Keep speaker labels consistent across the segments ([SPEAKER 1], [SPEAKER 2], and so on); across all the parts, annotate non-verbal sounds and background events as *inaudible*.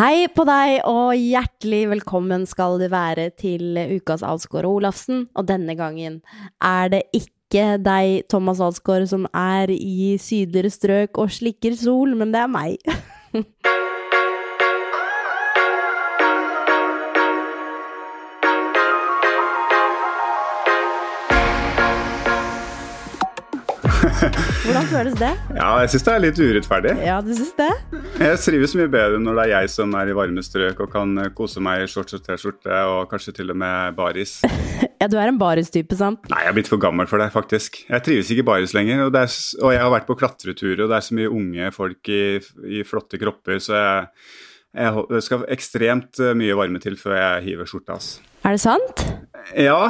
[SPEAKER 1] Hei på deg, og hjertelig velkommen skal du være til ukas Alsgaard Olafsen. Og denne gangen er det ikke deg, Thomas Alsgaard, som er i sydligere strøk og slikker sol, men det er meg. *laughs* *laughs* Hvordan føles det?
[SPEAKER 2] Ja, jeg syns det er litt urettferdig.
[SPEAKER 1] Ja, du synes det?
[SPEAKER 2] Jeg trives mye bedre når det er jeg som er i varme strøk og kan kose meg i shorts og T-skjorte og kanskje til og med baris. *laughs*
[SPEAKER 1] Ja, du er en baris-type, sant?
[SPEAKER 2] Nei, jeg er blitt for gammel for det, faktisk. Jeg trives ikke i baris lenger. Og, er, og, jeg har vært på klatreturer, og det er så mye unge folk i, i flotte kropper, så jeg, jeg, det skal ekstremt mye varme til før jeg hiver skjorta. Altså.
[SPEAKER 1] Er det sant?
[SPEAKER 2] Ja.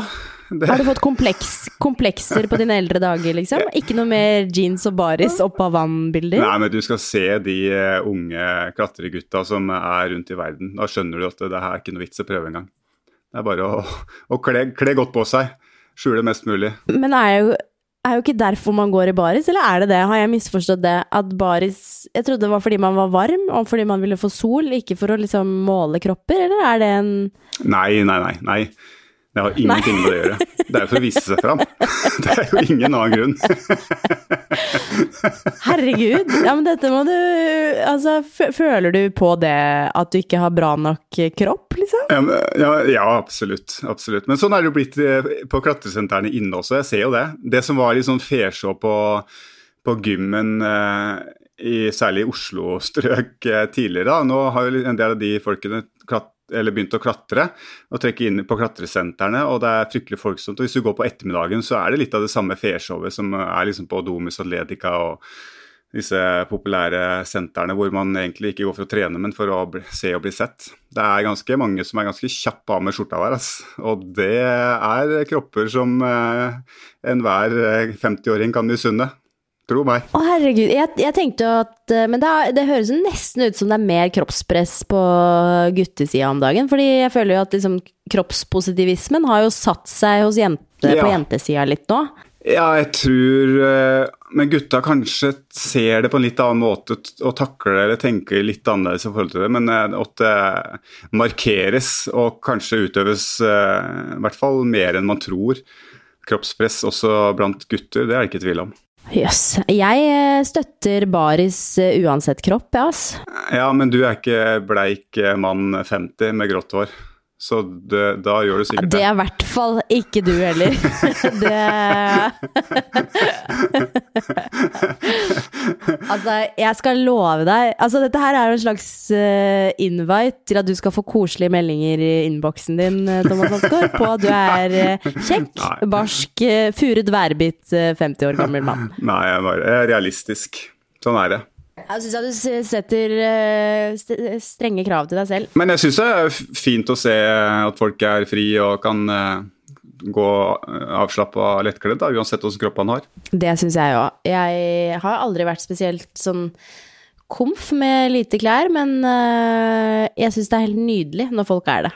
[SPEAKER 1] Det... Har du fått kompleks, komplekser på dine eldre dager, liksom? Ikke noe mer jeans og baris opp av vann-bilder?
[SPEAKER 2] Nei, men du skal se de uh, unge klatregutta som er rundt i verden. Da skjønner du at det her er ikke noe vits å prøve engang. Det er bare å, å kle, kle, godt på seg. Skjule mest mulig.
[SPEAKER 1] Men er jo, er jo ikke derfor man går i baris, eller er det det? Har jeg misforstått det? At baris Jeg trodde det var fordi man var varm, og fordi man ville få sol, ikke for å liksom måle kropper, eller er det en
[SPEAKER 2] Nei, nei, nei. nei. Det har ingenting med det å gjøre. Det er jo for å vise seg fram. *laughs* Det er jo ingen annen grunn. *laughs*
[SPEAKER 1] Herregud. Ja, men dette må du Altså, føler du på det at du ikke har bra nok kropp, liksom?
[SPEAKER 2] Ja, ja, absolutt. Absolutt. Men sånn er det jo blitt eh, på klatresentrene inne også. Jeg ser jo det. Det som var litt sånn fesjå på, på gymmen eh, i særlig Oslo-strøk eh, tidligere, da. nå har jo en del av de folkene eller begynt å klatre og trekke inn på klatresentrene, og det er fryktelig folksomt. Og hvis du går på ettermiddagen, så er det litt av det samme feshowet som er liksom på Domus Atletica og disse populære sentrene hvor man egentlig ikke går for å trene, men for å se og bli sett. Det er ganske mange som er ganske kjappe av med skjorta der, altså. og det er kropper som eh, enhver 50-åring kan misunne. Tro meg.
[SPEAKER 1] Å herregud, jeg, jeg tenkte at Men det, det, høres nesten ut som det er mer kroppspress på guttesida om dagen. Fordi jeg føler jo at liksom, kroppspositivismen har jo satt seg hos jente, ja. på jentesida litt nå.
[SPEAKER 2] Ja, jeg tror Men gutta kanskje ser det på en litt annen måte og takler det eller tenker litt annerledes i forhold til det. Men at det markeres og kanskje utøves i hvert fall mer enn man tror. Kroppspress også blant gutter, det er det ikke tvil om.
[SPEAKER 1] Jøss. Yes. Jeg eh, støtter baris eh, uansett kropp, jeg, ja, ass.
[SPEAKER 2] Ja, men du er ikke bleik eh, mann 50 med grått hår. Så det, da gjør du sikkert
[SPEAKER 1] det. Det er i hvert fall ikke du heller. *laughs* det Altså, jeg skal love deg Altså, dette her er jo en slags uh, invite til at du skal få koselige meldinger i innboksen din, eh, Thomas Hansgaard, på at du er uh, kjekk, *laughs* Nei. barsk, uh, furet værbitt, 50 år gammel mann.
[SPEAKER 2] Nei, jeg er realistisk. Sånn er det.
[SPEAKER 1] Jeg syns du setter uh, strenge krav til deg selv.
[SPEAKER 2] Men jeg syns det er fint å se at folk er fri og kan uh, gå avslappa lettkledd, uansett hvordan kroppen har.
[SPEAKER 1] Det syns jeg òg. Jeg har aldri vært spesielt sånn komf med lite klær, men jeg syns det er helt nydelig når folk er det.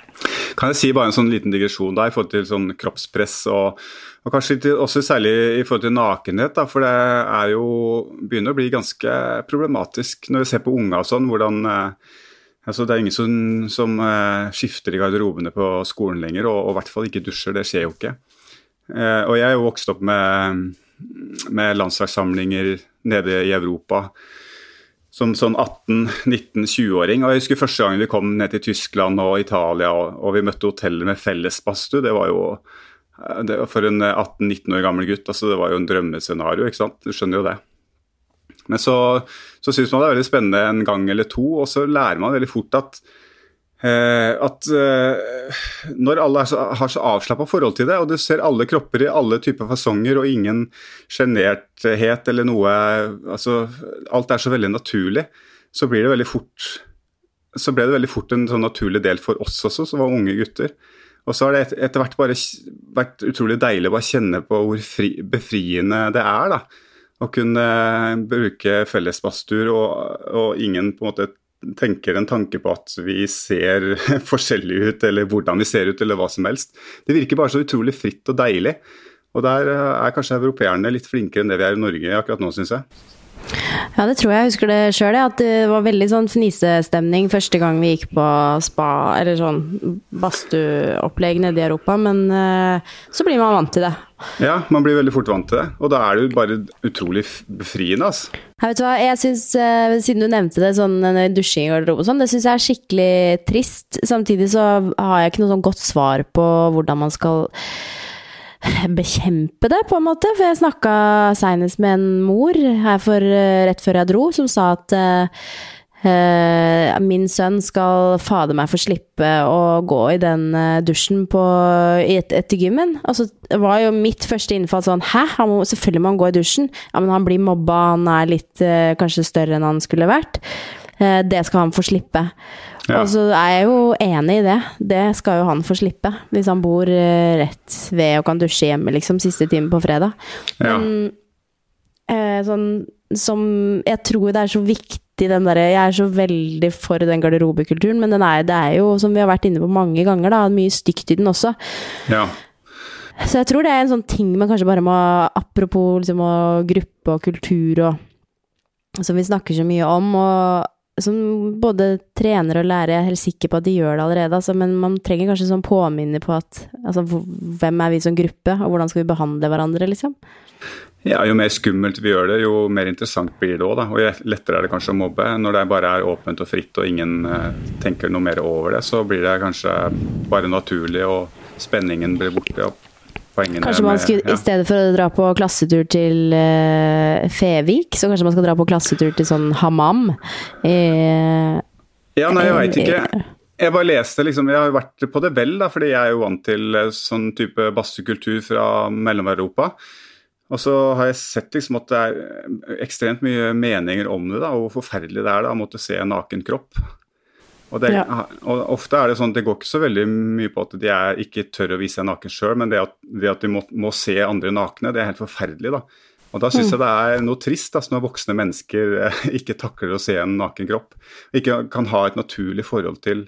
[SPEAKER 2] Kan jeg si bare en sånn liten digresjon der i forhold til sånn kroppspress og, og kanskje også særlig i forhold til nakenhet, da, for det er jo begynner å bli ganske problematisk når vi ser på unga og sånn, hvordan uh, altså Det er ingen som, som uh, skifter i garderobene på skolen lenger, og, og, i hvert fall ikke dusjer. Det skjer jo ikke. og jeg er jo vokst opp med, med landslagssamlinger nede i Europa som sånn 18-19-20-åring. Og jeg husker første gang vi kom ned til Tyskland og Italia og, og vi møtte hoteller med felles badstue. Det var jo det var For en 18-19 år gammel gutt altså det var jo en drømmescenario. ikke sant? Du skjønner jo det. Men så, så syns man det er veldig spennende en gang eller to, og så lærer man veldig fort at Eh, at eh, når alle har så avslappa forhold til det, og du ser alle kropper i alle typer fasonger og ingen sjenerthet eller noe altså Alt er så veldig naturlig, så blir det veldig fort så ble det veldig fort en sånn naturlig del for oss også, som var unge gutter. Og så har det etter hvert bare vært utrolig deilig å bare kjenne på hvor fri, befriende det er. da, Å kunne bruke fellesbadstuer og, og ingen på en måte tenker en tanke på at vi ser *laughs* forskjellige ut, eller hvordan vi ser ut, eller hva som helst. Det virker bare så utrolig fritt og deilig. Og der eh, er kanskje europeerne litt flinkere enn det vi er i Norge akkurat nå, syns jeg.
[SPEAKER 1] Ja, det tror jeg. Jeg husker det sjøl, at det var veldig sånn fnisestemning første gang vi gikk på spa, eller sånn badstueopplegg nede i Europa, men uh, så blir man vant til det.
[SPEAKER 2] Ja, man blir veldig fort vant til det, og da er det jo bare utrolig befriende, altså.
[SPEAKER 1] Jeg vet hva, jeg synes, uh, Siden du nevnte det, sånn dusjing i garderobe og sånn, det syns jeg er skikkelig trist. Samtidig så har jeg ikke noe sånn godt svar på hvordan man skal *laughs* bekjempe det, på en måte. For jeg snakka seinest med en mor her for, eh, rett før jeg dro, som sa at uh, min sønn skal fader meg få slippe å gå i den dusjen på, et, etter gymmen. Altså, det var jo mitt første innfall sånn Hæ? Må, selvfølgelig må han gå i dusjen. Ja, men han blir mobba, han er litt uh, kanskje større enn han skulle vært. Det skal han få slippe. Ja. Og så er jeg jo enig i det. Det skal jo han få slippe, hvis han bor uh, rett ved og kan dusje hjemme, liksom, siste time på fredag. Ja. Men uh, sånn som Jeg tror det er så viktig den derre Jeg er så veldig for den garderobekulturen, men er, det er jo, som vi har vært inne på mange ganger, da, mye stygt i den også.
[SPEAKER 2] Ja.
[SPEAKER 1] Så jeg tror det er en sånn ting man kanskje bare må Apropos liksom, og gruppe og kultur og Som vi snakker så mye om. og som både trener og lærer, jeg er helt sikker på at de gjør det allerede, altså, men man trenger kanskje sånn påminner på at altså, hvem er vi som gruppe, og hvordan skal vi behandle hverandre, liksom?
[SPEAKER 2] Ja, Jo mer skummelt vi gjør det, jo mer interessant blir det òg. Og lettere er det kanskje å mobbe. Når det bare er åpent og fritt og ingen uh, tenker noe mer over det, så blir det kanskje bare naturlig, og spenningen blir borte. Og
[SPEAKER 1] Kanskje man skulle, med, ja. i stedet for å dra på klassetur til uh, Fevik, så kanskje man skal dra på klassetur til sånn Hamam? Uh,
[SPEAKER 2] ja, nei, jeg veit ikke. Jeg bare leste liksom, Jeg har jo vært på det vel, da, fordi jeg er jo vant til eh, sånn type badstuekultur fra Mellom-Europa. Og så har jeg sett liksom at det er ekstremt mye meninger om det, da, og hvor forferdelig det er da, å måtte se en naken kropp. Og, det, ja. og, Ofte er det sånn at det går ikke så veldig mye på at de er, ikke tør å vise seg naken sjøl, men det at, det at de må, må, se andre nakne, det er helt forferdelig. da. Og Da syns mm. jeg det er noe trist altså, når voksne mennesker eh, *laughs* ikke takler å se en naken kropp. Ikke kan ha et naturlig forhold til,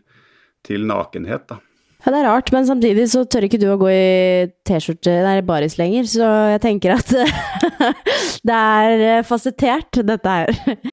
[SPEAKER 2] til nakenhet. da.
[SPEAKER 1] Ja, det er rart, men samtidig så tør ikke du å gå i T-skjorte, nei, baris lenger, så jeg tenker at *laughs* det er eh, fasettert, dette her.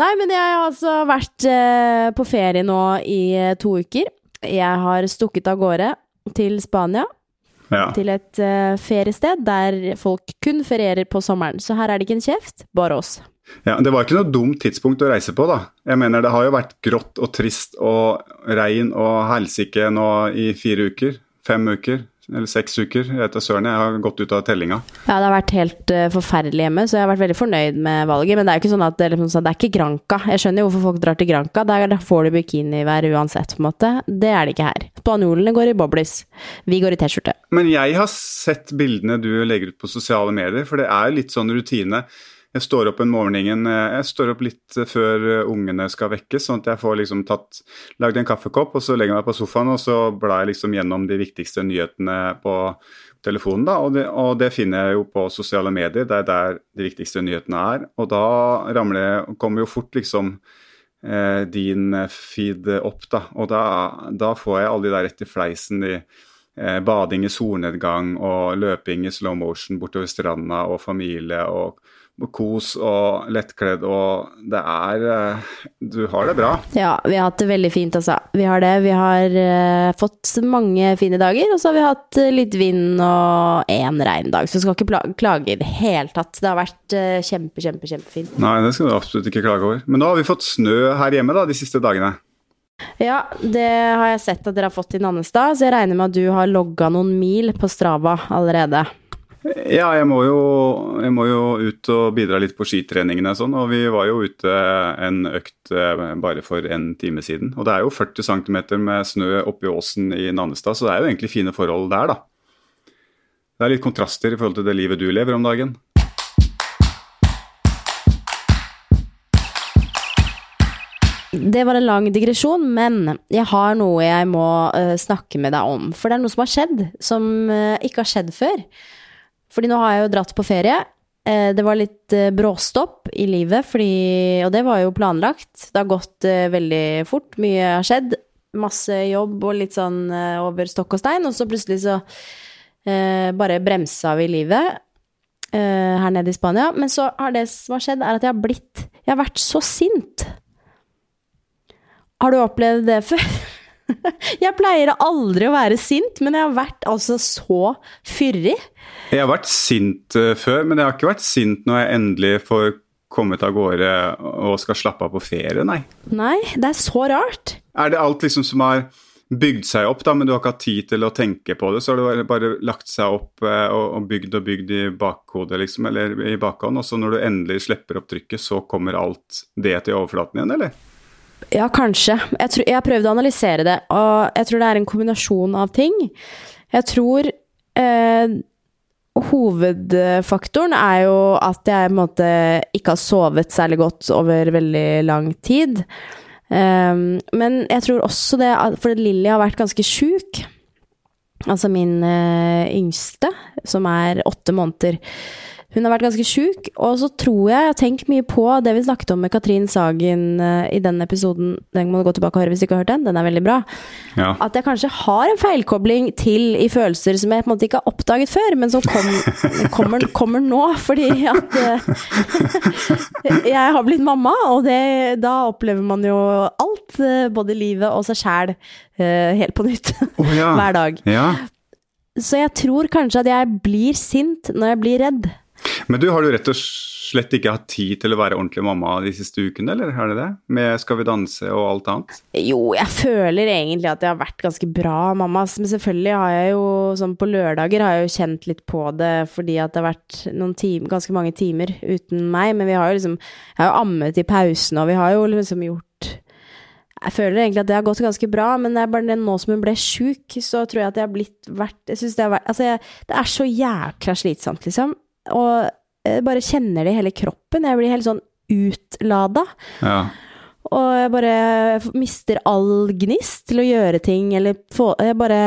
[SPEAKER 1] Nei, men jeg har altså vært eh, på ferie nå i eh, to uker. Jeg har stukket av gårde til Spania. Ja. Til et eh, feriested der folk kun ferierer på sommeren. Så her er det ikke en kjeft, bare oss.
[SPEAKER 2] Ja, Det var ikke noe dumt tidspunkt å reise på, da. Jeg mener Det har jo vært grått og trist og regn og helsike nå i fire uker. Fem uker eller seks uker. Jeg vet søren, jeg har gått ut av tellinga.
[SPEAKER 1] Ja, det har vært helt uh, forferdelig hjemme, så jeg har vært veldig fornøyd med valget. Men det er jo ikke sånn at det, liksom, sånn, det er ikke Granca. Jeg skjønner jo hvorfor folk drar til Granca. Der får du bikinivær uansett, på en måte. Det er det ikke her. Spanjolene går i boblis. Vi går i T-skjorte.
[SPEAKER 2] Men jeg har sett bildene du legger ut på sosiale medier, for det er litt sånn rutine. Jeg står opp en morgenen, eh, jeg står opp litt før eh, ungene skal vekkes, sånn at jeg får liksom tatt, lagd en kaffekopp, og så legger jeg meg på sofaen og så blar jeg liksom gjennom de viktigste nyhetene på telefonen. da, og det, og det, finner jeg jo på sosiale medier, det er der de viktigste nyhetene er. Og da ramler, kommer jo fort liksom eh, din feed opp, da. Og da, da, får jeg alle de der rett i fleisen. de eh, Bading i solnedgang og løping i slow motion bortover stranda og familie og kos og lettkledd, og det er eh, Du har det bra.
[SPEAKER 1] Ja, vi har hatt det veldig fint, altså. Vi har det. Vi har uh, fått mange fine dager, og så har vi hatt uh, litt vind og én regndag. Så vi skal ikke klage i det hele tatt. Det har vært uh, kjempe, kjempe, kjempefint.
[SPEAKER 2] Nei, det skal du absolutt ikke klage over. Men nå har vi fått snø her hjemme da, de siste dagene.
[SPEAKER 1] Ja, det har jeg sett at dere har fått i Nannestad, så jeg regner med at du har logga noen mil på Strava allerede.
[SPEAKER 2] Ja, jeg må, jo, jeg må, jo, ut og bidra litt på skitreningene og sånn. Og vi var jo ute en økt eh, bare for en time siden. Og det er jo 40 cm med snø oppi åsen i Nannestad, så det er jo egentlig fine forhold der, da. det er litt kontraster i forhold til det livet du lever om dagen.
[SPEAKER 1] Det var en lang digresjon, men jeg har noe jeg må uh, snakke med deg om. For det er noe som har skjedd, som uh, ikke har skjedd før. Fordi nå har jeg jo dratt på ferie. Uh, det var litt bråstopp i livet, fordi Og det var jo planlagt. Det har gått veldig fort. Mye har skjedd. Masse jobb og litt sånn over stokk og stein. Og så plutselig så bare bremsa vi livet her nede i Spania. Men så har det som har skjedd, er at jeg har blitt Jeg har vært så sint. Har du opplevd det *laughs* før? *laughs* Jeg pleier aldri å være sint, men jeg har vært altså så fyrig.
[SPEAKER 2] Jeg har vært sint uh, før, men jeg har ikke vært sint når jeg endelig får kommet av gårde og skal slappe av på ferie, nei.
[SPEAKER 1] Nei, det er så rart.
[SPEAKER 2] Er det alt liksom som har bygd seg opp, da, men du har ikke hatt tid til å tenke på det, så har det bare lagt seg opp uh, og bygd og bygd i bakhodet, liksom, eller i bakhånd, og så når du endelig slipper opp trykket, så kommer alt det til overflaten igjen, eller?
[SPEAKER 1] Ja, kanskje. Jeg, tror, jeg har prøvd å analysere det, og jeg tror det er en kombinasjon av ting. Jeg tror eh, hovedfaktoren er jo at jeg måte ikke har sovet særlig godt over veldig lang tid. Um, men jeg tror også det For Lilly har vært ganske sjuk. Altså min uh, yngste, som er åtte måneder. Hun har vært ganske sjuk, og så tror jeg jeg har tenkt mye på det vi snakket om med Katrin Sagen uh, i den episoden. Den må du gå tilbake og høre hvis du ikke har hørt den. Den er veldig bra. Ja. At jeg kanskje har en feilkobling til i følelser som jeg på en måte ikke har oppdaget før, men som kom, *laughs* kommer, kommer, nå fordi at uh, *laughs* jeg har blitt mamma, og det, da opplever man jo alt, uh, både livet og seg sjæl, helt på nytt. *laughs* Oh, ja. Hver dag.
[SPEAKER 2] Ja.
[SPEAKER 1] Så jeg tror kanskje at jeg blir sint når jeg blir redd.
[SPEAKER 2] Men du, har du rett og slett ikke hatt tid til å være ordentlig mamma de siste ukene, eller er det det? Med Skal vi danse og alt annet?
[SPEAKER 1] Jo, jeg føler egentlig at jeg har vært ganske bra mamma, men selvfølgelig har jeg jo sånn på lørdager har jeg jo kjent litt på det fordi at det har vært noen time, ganske mange timer uten meg, men vi har jo liksom Jeg har jo ammet i pausen, og vi har jo liksom gjort jeg føler egentlig at det har gått ganske bra, men det er bare nå som hun ble sjuk, så tror jeg at jeg har blitt vært Jeg syns det har vært Altså, jeg, det er så jækla slitsomt, liksom og jeg bare kjenner det i hele kroppen. Jeg blir helt sånn utlada.
[SPEAKER 2] Ja.
[SPEAKER 1] Og jeg bare mister all gnist til å gjøre ting, eller få Jeg bare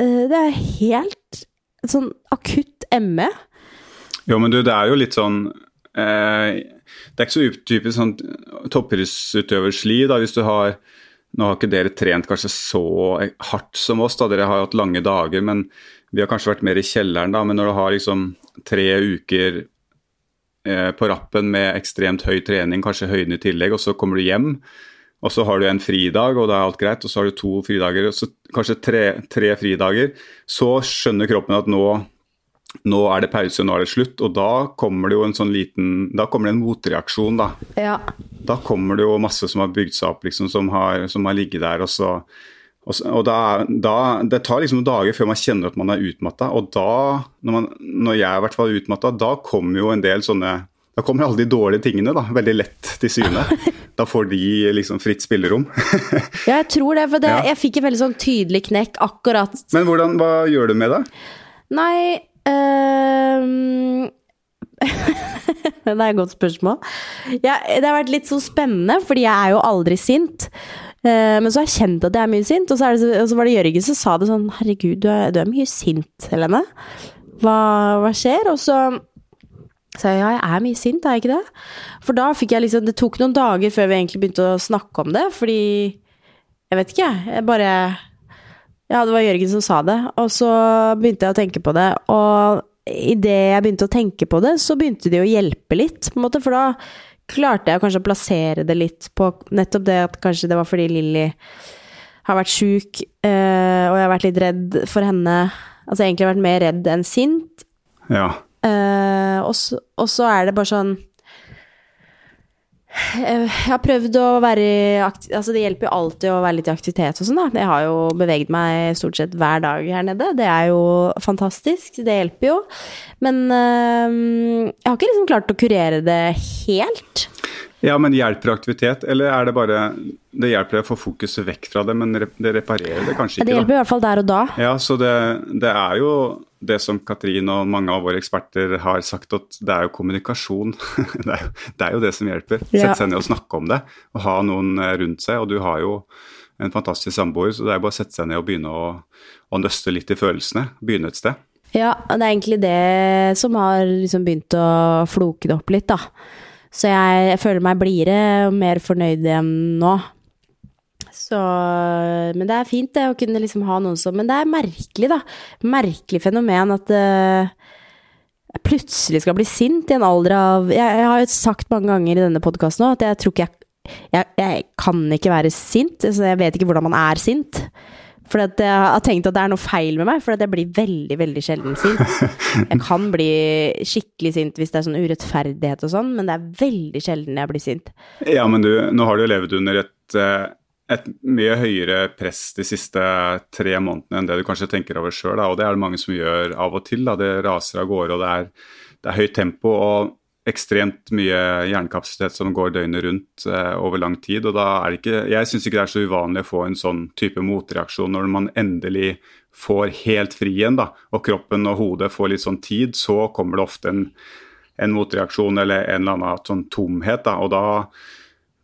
[SPEAKER 1] eh, Det er helt sånn akutt ME.
[SPEAKER 2] Jo, men du, det er jo litt sånn eh, Det er ikke så utypisk sånn toppidrettsutøversli, da, hvis du har Nå har ikke dere trent kanskje så hardt som oss, da, dere har hatt lange dager, men vi har kanskje vært mer i kjelleren, da. Men når du har liksom tre uker eh, på rappen med ekstremt høy trening, kanskje høyden i tillegg, og så kommer du hjem, og så har du en fridag, og da er alt greit, og så har du to fridager, og så kanskje tre, tre fridager, så skjønner kroppen at nå nå er det pause, nå er det slutt. Og da kommer det jo en sånn liten Da kommer det en motreaksjon, da.
[SPEAKER 1] Ja.
[SPEAKER 2] Da kommer det jo masse som har bygd seg opp, liksom, som har, som har ligget der. Og så og, og da, da, Det tar liksom dager før man kjenner at man er utmatta. Og da, når, man, når jeg er i hvert fall utmatta, da kommer jo en del sånne Da kommer alle de dårlige tingene da, veldig lett til syne. *laughs* Da får de liksom fritt spillerom. *laughs*
[SPEAKER 1] ja, jeg tror det, for det, ja. jeg fikk en veldig sånn tydelig knekk akkurat.
[SPEAKER 2] Men hvordan, hva gjør du med det?
[SPEAKER 1] Nei øh... *laughs* det er et godt spørsmål. Jeg, det har vært litt så spennende, fordi jeg er jo aldri sint. Uh, men så har jeg kjent at jeg er mye sint, og så, det, og så, var det Jørgen som sa det sånn Herregud, du er, du er mye sint, Helene. Hva, hva, skjer? Og så sa jeg ja, jeg er mye sint, er jeg ikke det? For da fikk jeg liksom Det tok noen dager før vi egentlig begynte å snakke om det, fordi Jeg vet ikke, jeg bare Ja, det var Jørgen som sa det, og så begynte jeg å tenke på det, og idet jeg begynte å tenke på det, så begynte det å hjelpe litt, på en måte, for da klarte jeg kanskje å plassere det litt på nettopp det at kanskje det var fordi Lilly har vært sjuk, øh, og jeg har vært litt redd for henne. Altså egentlig vært mer redd enn sint.
[SPEAKER 2] Ja.
[SPEAKER 1] Så, og, så, er det bare sånn Jeg har prøvd å være aktiv, Altså, det hjelper jo alltid å være litt i aktivitet og sånn, da. Jeg har jo beveget meg stort sett hver dag her nede. Det er jo fantastisk. Det hjelper jo. Men uh, jeg har ikke liksom klart å kurere det helt.
[SPEAKER 2] Ja, men hjelper aktivitet, eller er det bare Det hjelper å få fokuset vekk fra det, men det reparerer det kanskje ikke?
[SPEAKER 1] Det hjelper da. i hvert fall der og da.
[SPEAKER 2] Ja, så det, det er jo det som Katrin og mange av våre eksperter har sagt, at det er jo kommunikasjon. *laughs* det, er jo, det, er jo, det som hjelper. Sette seg ned og snakke om det, og ha noen eh, rundt seg. Og du har jo en fantastisk samboer, så det er bare å sette seg ned og begynne å, å nøste litt i følelsene. Begynne et sted.
[SPEAKER 1] Ja, det er egentlig det som har liksom begynt å floke det opp litt, da. Så jeg, jeg føler meg blidere og mer fornøyd igjen nå. Så Men det er fint, det, å kunne liksom ha noen som Men det er merkelig, da. Merkelig fenomen at uh, jeg plutselig skal bli sint i en alder av Jeg, jeg har jo sagt mange ganger i denne podkasten nå at jeg tror ikke jeg, jeg jeg, kan ikke være sint. Altså jeg vet ikke hvordan man er sint. For jeg har tenkt at det er noe feil med meg, for jeg blir veldig, veldig sjelden sint. *laughs* Jeg kan bli skikkelig sint hvis det er sånn urettferdighet og sånn, men det er veldig sjelden jeg blir sint.
[SPEAKER 2] Ja, men du, nå har du jo levd under et eh, et mye høyere press de siste tre månedene enn det du kanskje tenker over sjøl. Og det er det mange som gjør av og til. Da. Det raser av gårde, og det er, det er høyt tempo og ekstremt mye jernkapasitet som går døgnet rundt eh, over lang tid. og da er det ikke, Jeg syns ikke det er så uvanlig å få en sånn type motreaksjon når man endelig får helt fri igjen, da, og kroppen og hodet får litt sånn tid, så kommer det ofte en, en motreaksjon eller en eller annen sånn tomhet. da, og da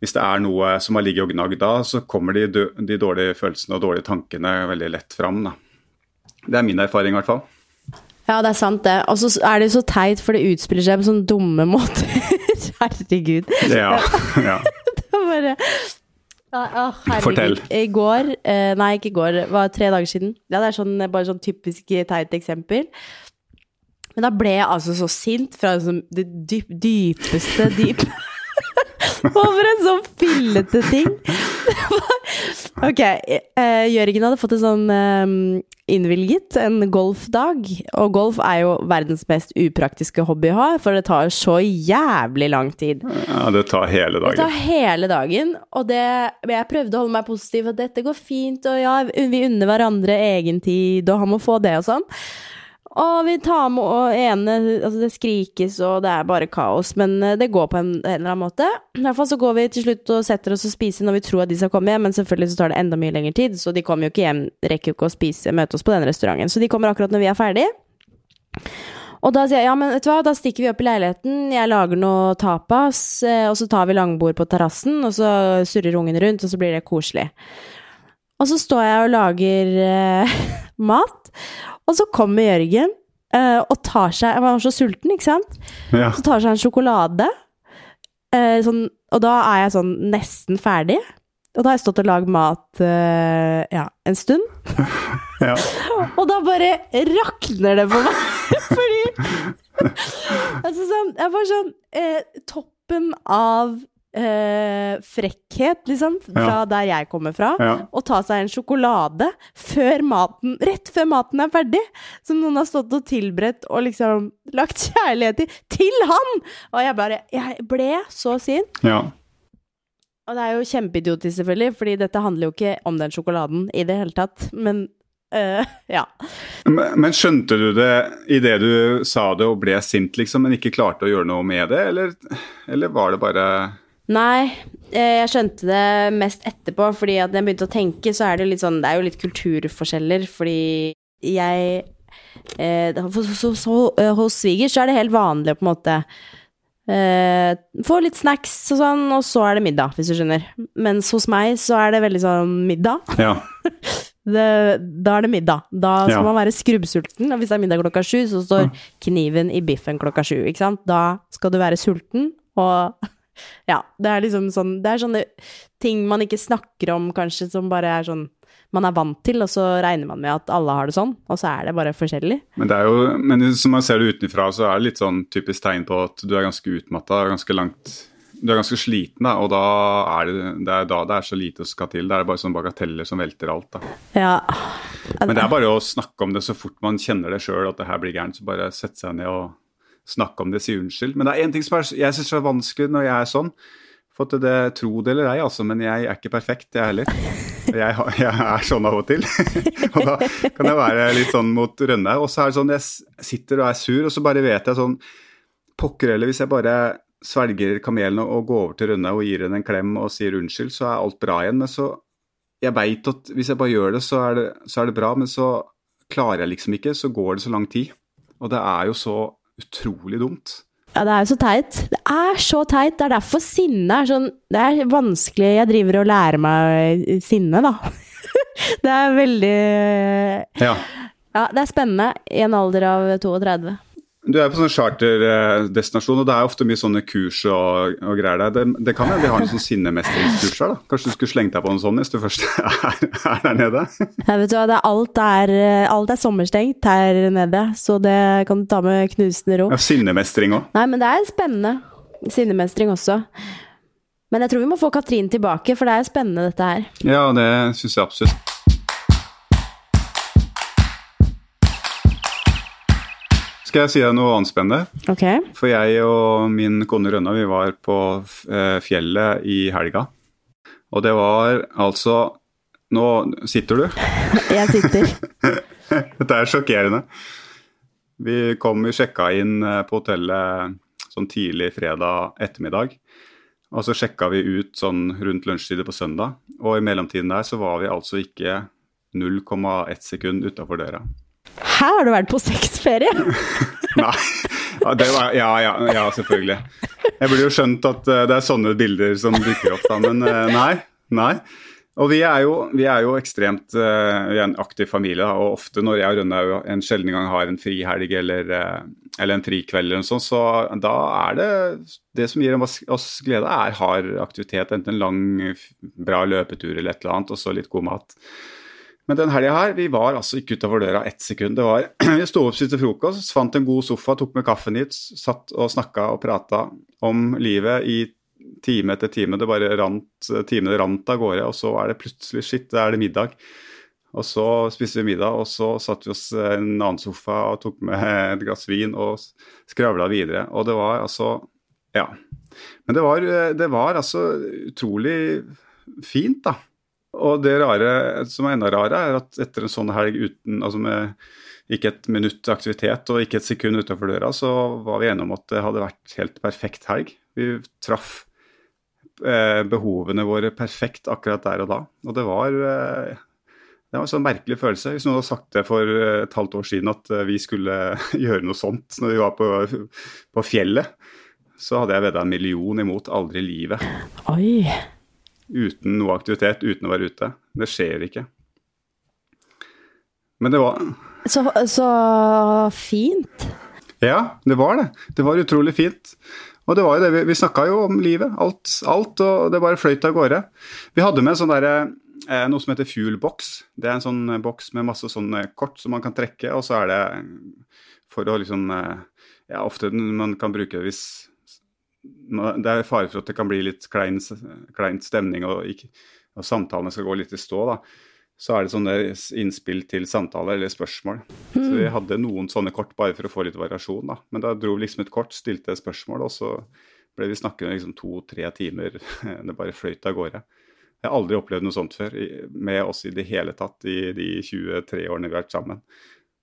[SPEAKER 2] hvis det er noe som har ligget og gnagd da, så kommer de, de, dårlige følelsene og dårlige tankene veldig lett fram. Da. Det er min erfaring, i hvert fall.
[SPEAKER 1] Ja, det er sant, det. Og så er det jo så teit, for det utspiller seg på sånne dumme *laughs* måter. Herregud.
[SPEAKER 2] Ja, ja. *laughs*
[SPEAKER 1] det var bare
[SPEAKER 2] å, Fortell.
[SPEAKER 1] I går eh, Nei, ikke i går. Det var tre dager siden. Ja, det er sånn, bare sånn typisk teit eksempel. Men da ble jeg altså så sint fra liksom det dyp, dypeste dyp over en sånn fillete ting. *laughs* ok, uh, Jørgen hadde fått en sånn uh, innvilget, en golfdag. Og golf er jo verdens mest upraktiske hobby å ha, for det tar så jævlig lang tid.
[SPEAKER 2] Ja, det tar hele dagen.
[SPEAKER 1] Det tar hele dagen, og det, jeg prøvde å holde meg positiv, at dette går fint, og ja, vi unner hverandre egen tid, og han må få det og sånn. Og vi tar med og ene Altså, det skrikes, og det er bare kaos. Men eh, det går på en, en eller annen måte. I hvert fall så går vi til slutt og setter oss og spiser når vi tror at de skal komme hjem, men selvfølgelig så tar det enda mye lengre tid, så de kommer jo ikke hjem, rekker jo ikke å spise, møte oss på den restauranten. Så de kommer akkurat når vi er ferdig. Og da sier jeg ja, men vet du hva, da stikker vi opp i leiligheten, jeg lager noe tapas, eh, og så tar vi langbord på terrassen, og så surrer ungen rundt, og så blir det koselig. Og så står jeg og lager eh, *laughs* mat, og så kommer Jørgen uh, og tar seg Jeg var så sulten, ikke sant? Ja. Så tar seg en sjokolade. Uh, sånn, og da er jeg sånn nesten ferdig. Og da har jeg stått og lagd mat uh, ja, en stund. *laughs* ja. *laughs* og da bare rakner det på meg. Fordi Altså sånn Jeg var sånn Toppen av eh, frekkhet, liksom, fra ja. der jeg kommer fra, ja. å ta seg en sjokolade før maten, rett før maten er ferdig, som noen har stått og tilberedt og liksom lagt *laughs* kjærlighet i, til han! Og jeg bare Jeg ble så sint.
[SPEAKER 2] Ja.
[SPEAKER 1] Og det er jo kjempeidiotisk, selvfølgelig, fordi dette handler jo ikke om den sjokoladen i det hele tatt, men Uh, *laughs* ja.
[SPEAKER 2] Men, men, skjønte du det idet du sa det og ble sint, liksom, men ikke klarte å gjøre noe med det, eller, eller var det bare
[SPEAKER 1] Nei, eh, jeg skjønte det mest etterpå, fordi at jeg begynte å tenke, så er det litt sånn Det er jo litt kulturforskjeller, fordi jeg eh, eh, Hos svigers så er det helt vanlig å på en måte eh, få litt snacks og sånn, og så er det middag, hvis du skjønner. Mens hos meg så er det veldig sånn middag.
[SPEAKER 2] Ja. *laughs*
[SPEAKER 1] det, da er det middag. Da skal ja. man være skrubbsulten, og hvis det er middag klokka sju, så står kniven i biffen klokka sju, ikke sant. Da skal du være sulten, og *laughs* ja, det er liksom sånn Det er sånne ting man ikke snakker om, kanskje, som bare er sånn man er vant til, og så regner man med at alle har det sånn, og så er det bare forskjellig.
[SPEAKER 2] Men det er jo, men som man ser det utenfra, så er det litt sånn typisk tegn på at du er ganske utmatta, ganske langt Du er ganske sliten, da, og da er det, det er da det er så lite som skal til. Det er bare sånne bagateller som velter alt, da.
[SPEAKER 1] Ja.
[SPEAKER 2] Men det er bare å snakke om det så fort man kjenner det sjøl, at det her blir gærent, så bare sette seg ned og snakke om det, si unnskyld. Men det er én ting som er, jeg syns er vanskelig når jeg er sånn. For at det, Tro det eller ei, altså, men jeg er ikke perfekt, jeg heller. Jeg, jeg er sånn av og til. *laughs* og da kan jeg være litt sånn mot Rønne. Og så er det sånn, jeg sitter og er sur, og så bare vet jeg sånn Pokker heller, hvis jeg bare svelger kamelen og går over til Rønne og gir henne en klem og sier unnskyld, så er alt bra igjen. Men så Jeg veit at hvis jeg bare gjør det, så det, så er det bra, men så klarer jeg liksom ikke, så går det så lang tid. Og det er jo så utrolig dumt.
[SPEAKER 1] Ja, det er jo så teit. Det er så teit. Det er derfor sinne er sånn Det er vanskelig Jeg driver og lærer meg sinne, da. *laughs* det er veldig
[SPEAKER 2] Ja.
[SPEAKER 1] Ja, det er spennende i en alder av 32.
[SPEAKER 2] Du er på sånn charterdestinasjon, og det er ofte mye sånne kurs og, og greier der. Det, det kan hende de har en sånn sinnemestringskurs her, da. Kanskje du skulle slengt deg på en sånn hvis du først *laughs* er, er der nede?
[SPEAKER 1] Jeg vet du hva, alt, er, alt er sommerstengt her nede, så det kan du ta med knusende ro.
[SPEAKER 2] Ja, Sinnemestring òg.
[SPEAKER 1] Nei, men det er spennende. Sinnemestring også. Men jeg tror vi må få Katrin tilbake, for det er spennende dette her.
[SPEAKER 2] Ja, det syns jeg absolutt. Skal jeg si deg noe annet spennende?
[SPEAKER 1] Okay.
[SPEAKER 2] For jeg og min kone Rønna vi var på eh, fjellet i helga. Og det var altså Nå sitter du. *laughs*
[SPEAKER 1] Jeg sitter. *laughs*
[SPEAKER 2] Dette er sjokkerende. Vi kom, og sjekka inn eh, på hotellet sånn tidlig fredag ettermiddag. Og så sjekka vi ut sånn rundt lunsjtider på søndag. Og i mellomtiden der så var vi altså ikke 0,1 sekund utafor døra.
[SPEAKER 1] Her har du vært på sexferie! *laughs*
[SPEAKER 2] Nei. Var, ja, ja, ja, selvfølgelig. Jeg burde jo skjønt at uh, det er sånne bilder som dukker opp, da, men uh, nei. Nei. Og vi er jo, vi er jo ekstremt uh, Vi er en aktiv familie, og ofte når jeg og Rønnaug en sjelden gang har en frihelg eller, eller en frikveld, eller noe sånt, så da er det Det som gir oss glede, er hard aktivitet. Enten en lang, bra løpetur eller et eller annet, og så litt god mat. Men den helga her, vi var altså ikke utafor døra ett sekund. Det var, *clears throat* Vi sto opp, spiste frokost, fant en god sofa, tok med kaffen hit, satt og snakka og prata om livet i time etter time. Det bare rant, timene rant av gårde, og så er det plutselig shit, da er det middag. Og så spiste vi middag, og så satte vi oss i en annen sofa og tok med *laughs* et glass vin og skravla videre. Og det var altså Ja. Men det var, det var altså utrolig fint, da. Og det rare, som er enda rarere, er at etter en sånn helg uten altså med ikke et minutt aktivitet og ikke et sekund utenfor døra, så var vi enige om at det hadde vært helt perfekt helg. Vi traff eh, behovene våre perfekt akkurat der og da. Og det var, eh, det var en sånn merkelig følelse. Hvis noen hadde sagt det for eh, et halvt år siden at eh, vi skulle *laughs* gjøre noe sånt når vi var på, på fjellet, så hadde jeg vedda en million imot. Aldri i livet.
[SPEAKER 1] Oi
[SPEAKER 2] uten noe aktivitet, uten å være ute. Det skjer ikke. Men det var
[SPEAKER 1] Så, så fint.
[SPEAKER 2] Ja, det var det. Det var utrolig fint. Og det var jo det, vi, vi snakka jo om livet, alt, alt, og det bare fløyt av gårde. Vi hadde med sånn der, eh, noe som heter fuel-box. Det er en sånn boks med masse sånne kort som man kan trekke, og så er det for å liksom eh, Ja, ofte man kan bruke det hvis det er fare for at det kan bli litt klein, kleint stemning og, ikke, og, samtalene skal gå litt i stå. da. Så er det sånne innspill til samtaler eller spørsmål. Mm. Så vi hadde noen sånne kort bare for å få litt variasjon. da. Men da dro vi liksom et kort, stilte et spørsmål, og så ble vi snakkende liksom to-tre timer. *laughs* Det bare fløyt av gårde. Jeg har aldri opplevd noe sånt før med oss i det hele tatt i de 23 årene vi har vært sammen.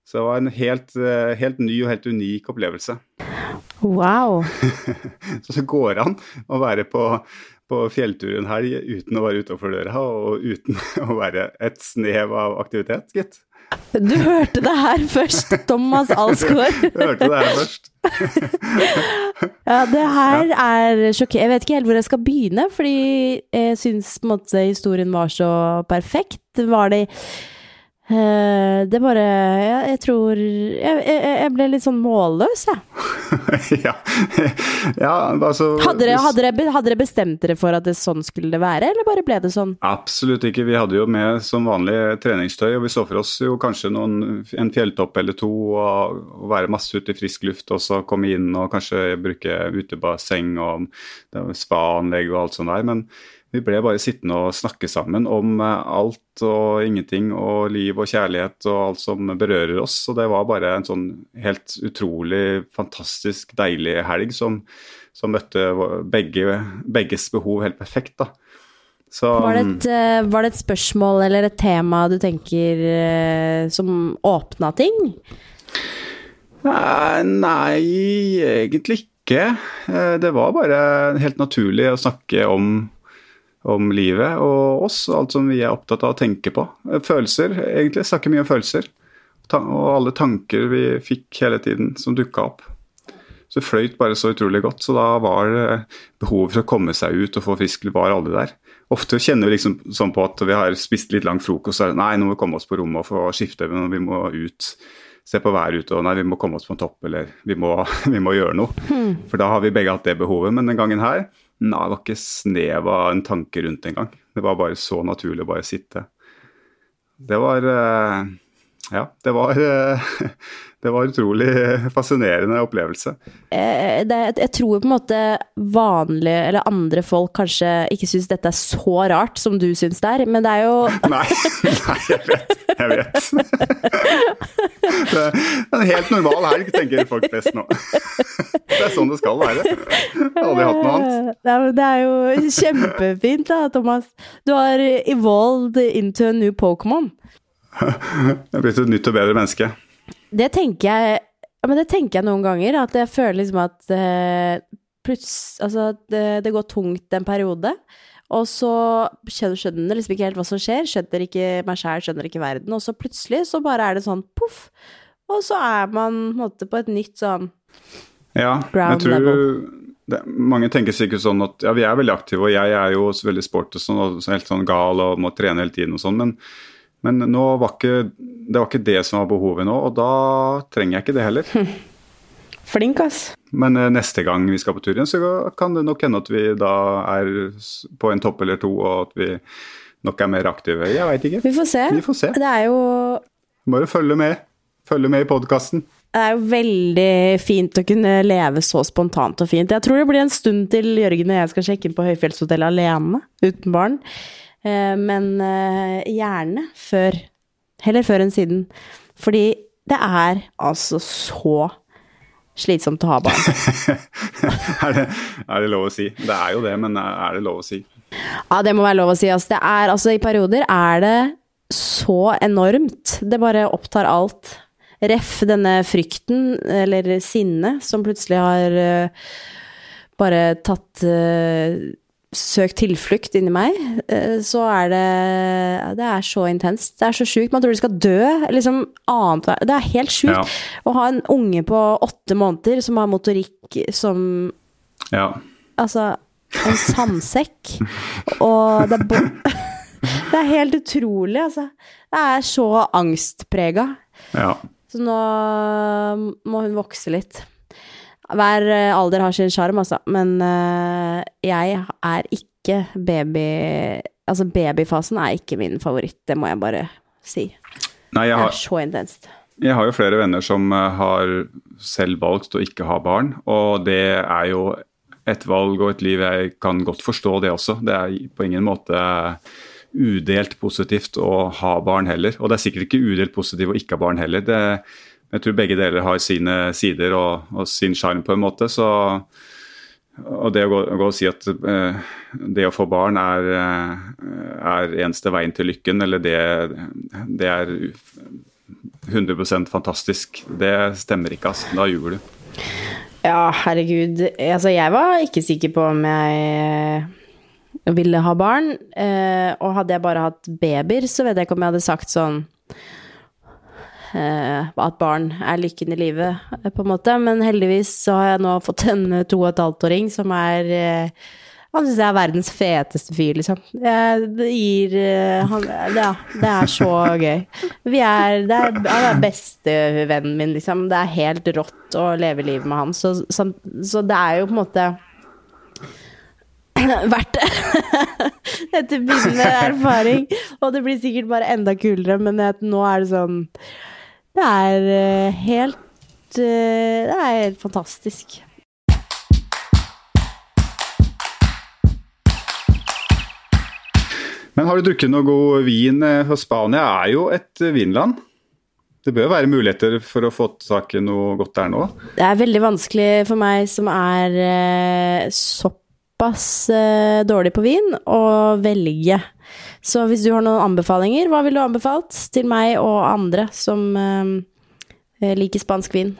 [SPEAKER 2] Så det var en helt, eh, helt ny og helt unik opplevelse.
[SPEAKER 1] Wow. *laughs*
[SPEAKER 2] så det går an å være på, på fjelltur en helg uten å være utafor døra og uten *laughs* å være et snev av aktivitet, gitt.
[SPEAKER 1] Du hørte det her *laughs* først, Thomas Alsgaard.
[SPEAKER 2] du hørte det her først.
[SPEAKER 1] ja, det her er sjokkerende. Jeg vet ikke helt hvor jeg skal begynne, fordi jeg syns på en måte historien var så perfekt. Var det Uh, det bare Jeg, jeg tror jeg, jeg, ble litt sånn målløs, jeg. *laughs*
[SPEAKER 2] ja. ja, altså
[SPEAKER 1] hadde dere, hadde, dere, hadde dere, bestemt dere for at det sånn skulle det være, eller bare ble det sånn?
[SPEAKER 2] Absolutt ikke. Vi hadde jo med som vanlig treningstøy, og vi så for oss jo kanskje noen, en fjelltopp eller to, og, og være masse ute i frisk luft, og så komme inn og kanskje bruke utebasseng og spa-anlegg og alt sånt der. men vi ble bare sittende og snakke sammen om eh, alt og ingenting og liv og kjærlighet og alt som berører oss. Og det var bare en sånn helt utrolig fantastisk deilig helg som, som møtte begge, begges behov helt perfekt. da.
[SPEAKER 1] Så, var, det et, eh, var, det et, spørsmål eller et tema du tenker eh, som åpna ting?
[SPEAKER 2] Nei, egentlig ikke. Det var bare helt naturlig å snakke om om livet og oss, og alt som vi er opptatt av å tenke på. Følelser, egentlig. Snakker mye om følelser. og alle tanker vi fikk hele tiden som dukka opp. Så det fløyt bare så utrolig godt. Så da var behovet for å komme seg ut og få fisk var aldri der. Ofte kjenner vi liksom sånn på at vi har spist litt lang frokost, og nei, nå må vi komme oss på rommet og få skifte, vi må ut. Se på været ute, og nei, vi må komme oss på en topp, eller vi må, *laughs* vi må gjøre noe. Mm. For da har vi begge hatt det behovet. Men den gangen her, nei, det var ikke snev av en tanke rundt engang. Det var bare så naturlig å bare sitte. Det var eh, Ja, det var *laughs* det var en utrolig fascinerende opplevelse.
[SPEAKER 1] Eh, det, jeg tror på en måte vanlige, eller andre folk kanskje ikke syns dette er så rart som du syns det er, men det er jo *laughs* *laughs*
[SPEAKER 2] Nei, nei jeg vet. Jeg vet. Det er en helt normal helg, tenker folk flest nå. Det er sånn det skal være. Jeg har aldri hatt noe annet.
[SPEAKER 1] Det er jo kjempefint da, Thomas. Du har evolved into a new Pokémon.
[SPEAKER 2] Jeg er blitt et nytt og bedre menneske.
[SPEAKER 1] Det tenker jeg men det tenker jeg noen ganger, at jeg føler liksom at uh, Altså, det, det, går tungt en periode, og så skjønner, skjønner liksom ikke helt hva som skjer, skjønner ikke meg sjæl, skjønner ikke verden, og så plutselig så bare er det sånn poff, og så er man måte på et nytt sånn
[SPEAKER 2] ja, ground jeg tror level. Det, mange tenker sikkert sånn at ja, vi er veldig aktive, og jeg er jo veldig sport og sånn, og helt sånn gal og må trene hele tiden og sånn, men men var ikke, det var ikke det som var behovet nå, og da trenger jeg ikke det heller. *laughs*
[SPEAKER 1] Flink, ass.
[SPEAKER 2] Men eh, neste gang vi skal på tur igjen, så kan det nok hende at vi da er på en topp eller to, og at vi nok er mer aktive. Jeg veit ikke.
[SPEAKER 1] Vi får se.
[SPEAKER 2] Vi får se.
[SPEAKER 1] Det er jo
[SPEAKER 2] Bare følge med. Følge med i podkasten.
[SPEAKER 1] Det er jo veldig fint å kunne leve så spontant og fint. Jeg tror det blir en stund til Jørgen og jeg skal sjekke inn på høyfjellshotellet alene, uten barn. Eh, men eh, gjerne før. Heller før enn siden. Fordi det er altså så slitsomt å ha barn. *laughs*
[SPEAKER 2] er, det, er, det, lov å si? Det er jo det, men er det lov å si?
[SPEAKER 1] Ja, det må være lov å si. Altså, det er, altså, I perioder er det så enormt. Det bare opptar alt. Ref denne frykten, eller sinnet, som plutselig har uh, bare tatt uh, søkt tilflukt inni meg, eh, så er det Det er så intenst. Det er så sjukt. Man tror de skal dø. Liksom annet Det er helt sjukt. Ja. Å ha en unge på åtte måneder som har motorikk som
[SPEAKER 2] Ja.
[SPEAKER 1] Altså, en sandsekk. *laughs* Og det er *laughs* Det er helt utrolig, altså. Det er så angstprega.
[SPEAKER 2] Ja.
[SPEAKER 1] Så nå må hun vokse litt. Hver eh, alder har sin sjarm, altså. Men uh, jeg er ikke baby Altså, babyfasen er ikke min favoritt, det må jeg bare si.
[SPEAKER 2] Nei, jeg har,
[SPEAKER 1] det er så intenst.
[SPEAKER 2] Jeg har jo flere venner som uh, har selv valgt å ikke ha barn, og det er jo et valg og et liv jeg kan godt forstå det også. Det er på ingen måte udelt positivt å ha barn heller. Og det er sikkert ikke udelt positivt å ikke ha barn heller. Det jeg tror begge deler har sine sider og, og sin sjarm, på en måte. Så, og det å gå, gå og si at uh, det å få barn er, uh, er, eneste veien til lykken, eller det, det er 100% fantastisk, det stemmer ikke, altså. Da ljuger du.
[SPEAKER 1] Ja, herregud. Altså, jeg var ikke sikker på om jeg ville ha barn. Uh, og hadde jeg bare hatt babyer, så vet jeg ikke om jeg hadde sagt sånn Eh, at barn er lykken i livet, eh, på en måte. Men heldigvis så har jeg nå fått en eh, to og et halvt-åring som er han syns jeg er verdens feteste fyr, liksom. Det gir han, Ja, det er så gøy. Vi er, det er, han er bestevennen min, liksom. Det er helt rått å leve livet med han. Så, så, så det er jo på en måte *clears throat* verdt det. *laughs* Etter begynnende erfaring. Og det blir sikkert bare enda kulere, men nå er det sånn det er eh, helt eh, Det er helt fantastisk.
[SPEAKER 2] Men har du drukket noe god vin? Eh, for Spania er jo et vinland. Det bør være muligheter for å få tak i noe godt der nå?
[SPEAKER 1] Det er veldig vanskelig for meg som er såpass dårlig på vin, å velge så hvis du har noen anbefalinger, hva ville du anbefalt til meg og andre som eh, liker spansk vin?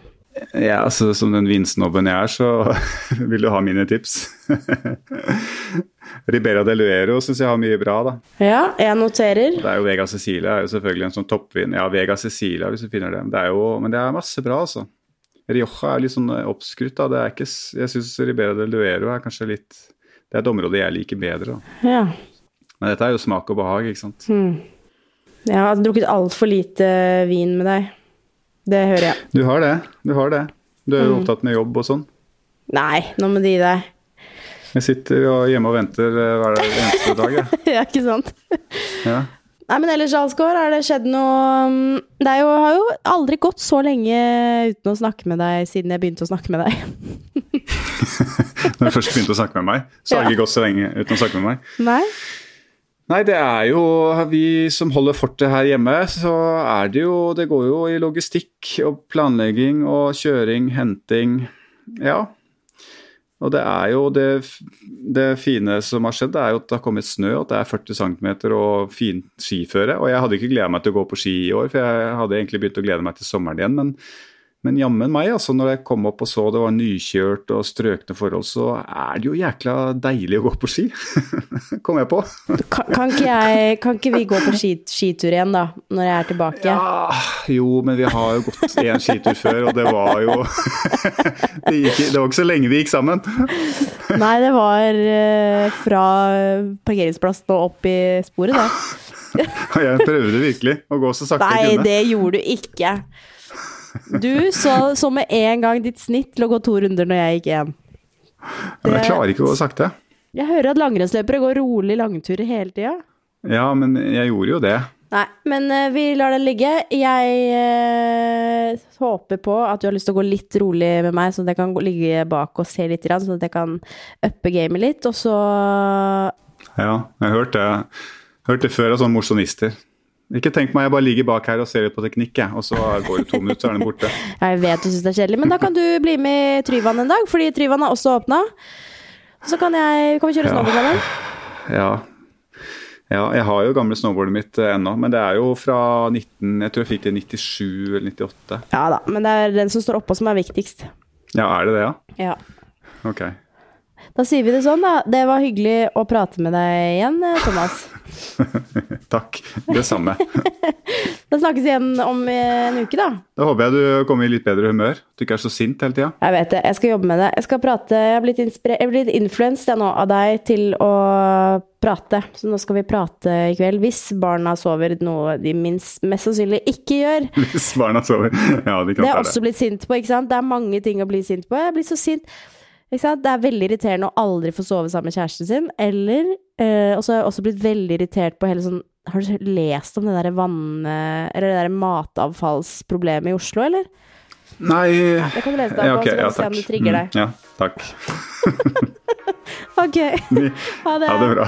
[SPEAKER 2] Ja, altså Som den vinsnobben jeg er, så *laughs* vil du ha mine tips. *laughs* Ribera del Luero syns jeg har mye bra, da.
[SPEAKER 1] Ja, jeg noterer.
[SPEAKER 2] Det er jo Vega Cecilia er jo selvfølgelig en sånn toppvin. Ja, Vega Cecilia, hvis du finner det. det er jo, men det er masse bra, altså. Rioja er litt sånn oppskrytt. da, det er ikke, Jeg syns Ribera del Luero er kanskje litt Det er et område jeg liker bedre. da.
[SPEAKER 1] Ja.
[SPEAKER 2] Men dette er jo smak og behag, ikke sant.
[SPEAKER 1] Mm. Jeg har drukket altfor lite vin med deg. Det hører jeg.
[SPEAKER 2] Du har det. Du har det. Du er jo opptatt med jobb og sånn.
[SPEAKER 1] Nei, nå må du gi deg.
[SPEAKER 2] Jeg sitter jo hjemme og venter eh, hver eneste dag, jeg. *laughs*
[SPEAKER 1] ja, ikke sant?
[SPEAKER 2] Ja.
[SPEAKER 1] Nei, men ellers, Alsgaard, har det skjedd noe um, Det jo, har jo aldri gått så lenge uten å snakke med deg siden jeg begynte å snakke med deg. *laughs*
[SPEAKER 2] Når du først begynte å snakke med meg, så har det
[SPEAKER 1] Ja.
[SPEAKER 2] ikke gått så lenge uten å snakke med meg.
[SPEAKER 1] Nei?
[SPEAKER 2] Nei, det er jo vi som holder fortet her hjemme, så er det jo Det går jo i logistikk og planlegging og kjøring, henting. Ja. Og det er jo det, det fine som har skjedd, det er jo at det har kommet snø, at det er 40 cm og fint skiføre. Og jeg hadde ikke gleda meg til å gå på ski i år, for jeg hadde egentlig begynt å glede meg til sommeren igjen. Men, men jammen meg, altså, når jeg kom opp og så det var nykjørt og strøkne forhold, så er det jo jækla deilig å gå på ski. *laughs* kom jeg på.
[SPEAKER 1] Kan, kan, ikke jeg, kan ikke vi gå på skit, skitur igjen, da? Når jeg er tilbake?
[SPEAKER 2] Ja, jo, men vi har jo gått én skitur før, og det var jo *laughs* det, gikk, det var ikke så lenge vi gikk sammen.
[SPEAKER 1] Nei, det var eh, fra parkeringsplassen og opp i sporet, det. *laughs*
[SPEAKER 2] Jeg prøvde virkelig å gå så sakte
[SPEAKER 1] Nei,
[SPEAKER 2] jeg kunne.
[SPEAKER 1] det gjorde du ikke. Du så, så med en gang ditt snitt til å gå to runder når jeg gikk én.
[SPEAKER 2] Men jeg klarer ikke å gå sakte.
[SPEAKER 1] Jeg hører at langrennsløpere går rolig langturer hele tida.
[SPEAKER 2] Ja, men jeg gjorde jo det.
[SPEAKER 1] Nei, men eh, vi lar den ligge. Jeg uh, håper på at du har lyst til å gå litt rolig med meg, sånn at jeg kan ligge bak og se litt, sånn at jeg kan uppe gamet litt. Og så
[SPEAKER 2] Ja, jeg har hørt det, hørt det før av sånne mosjonister. Ikke tenk meg, jeg bare ligger bak her og ser litt på teknikk, jeg. Og så går det to minutter, så er den borte. *laughs*
[SPEAKER 1] Jeg vet du syns det er kjedelig, men da kan du bli med i Tryvann en dag, fordi Tryvann har også åpna. Så kan, jeg, kan vi kjøre snowboard med den.
[SPEAKER 2] Ja. ja, jeg har jo gamle snowboardet mitt eh, ennå, men det er jo fra 19, jeg tror jeg fikk det i 97 eller 98.
[SPEAKER 1] Ja da, men det er den som står oppå som er viktigst.
[SPEAKER 2] Ja, er det det, ja?
[SPEAKER 1] Ja.
[SPEAKER 2] Ok.
[SPEAKER 1] Da sier vi det sånn, da. Det var hyggelig å prate med deg igjen, eh, Thomas. *laughs*
[SPEAKER 2] Takk. Det samme. *laughs*
[SPEAKER 1] Da snakkes vi igjen om eh, en uke, da.
[SPEAKER 2] Da håper jeg du kommer i litt bedre humør. Du ikke er så sint hele tida.
[SPEAKER 1] Jeg vet det. Jeg skal jobbe med det. Jeg skal prate Jeg har blitt, jeg blitt influenset jeg nå av deg til å prate. Så nå skal vi prate i kveld. Hvis barna sover, noe de minst, mest sannsynlig ikke gjør. *laughs*
[SPEAKER 2] Hvis barna sover. Ja, de
[SPEAKER 1] Det
[SPEAKER 2] er
[SPEAKER 1] har jeg
[SPEAKER 2] ta
[SPEAKER 1] også blitt sint på, ikke sant. Det er mange ting å bli sint på. Jeg blir så sint. Det er veldig irriterende å aldri få sove sammen med kjæresten sin. Eller eh, Og så har jeg også blitt veldig irritert på hele sånn Har du lest om det derre vann... Eller det derre matavfallsproblemet i Oslo, eller?
[SPEAKER 2] Nei
[SPEAKER 1] Det kan du lese deg
[SPEAKER 2] ja,
[SPEAKER 1] på, så kan du se om det trigger deg.
[SPEAKER 2] Mm, ja, takk. *laughs*
[SPEAKER 1] Ok. *laughs* Ha det.
[SPEAKER 2] Ha det bra.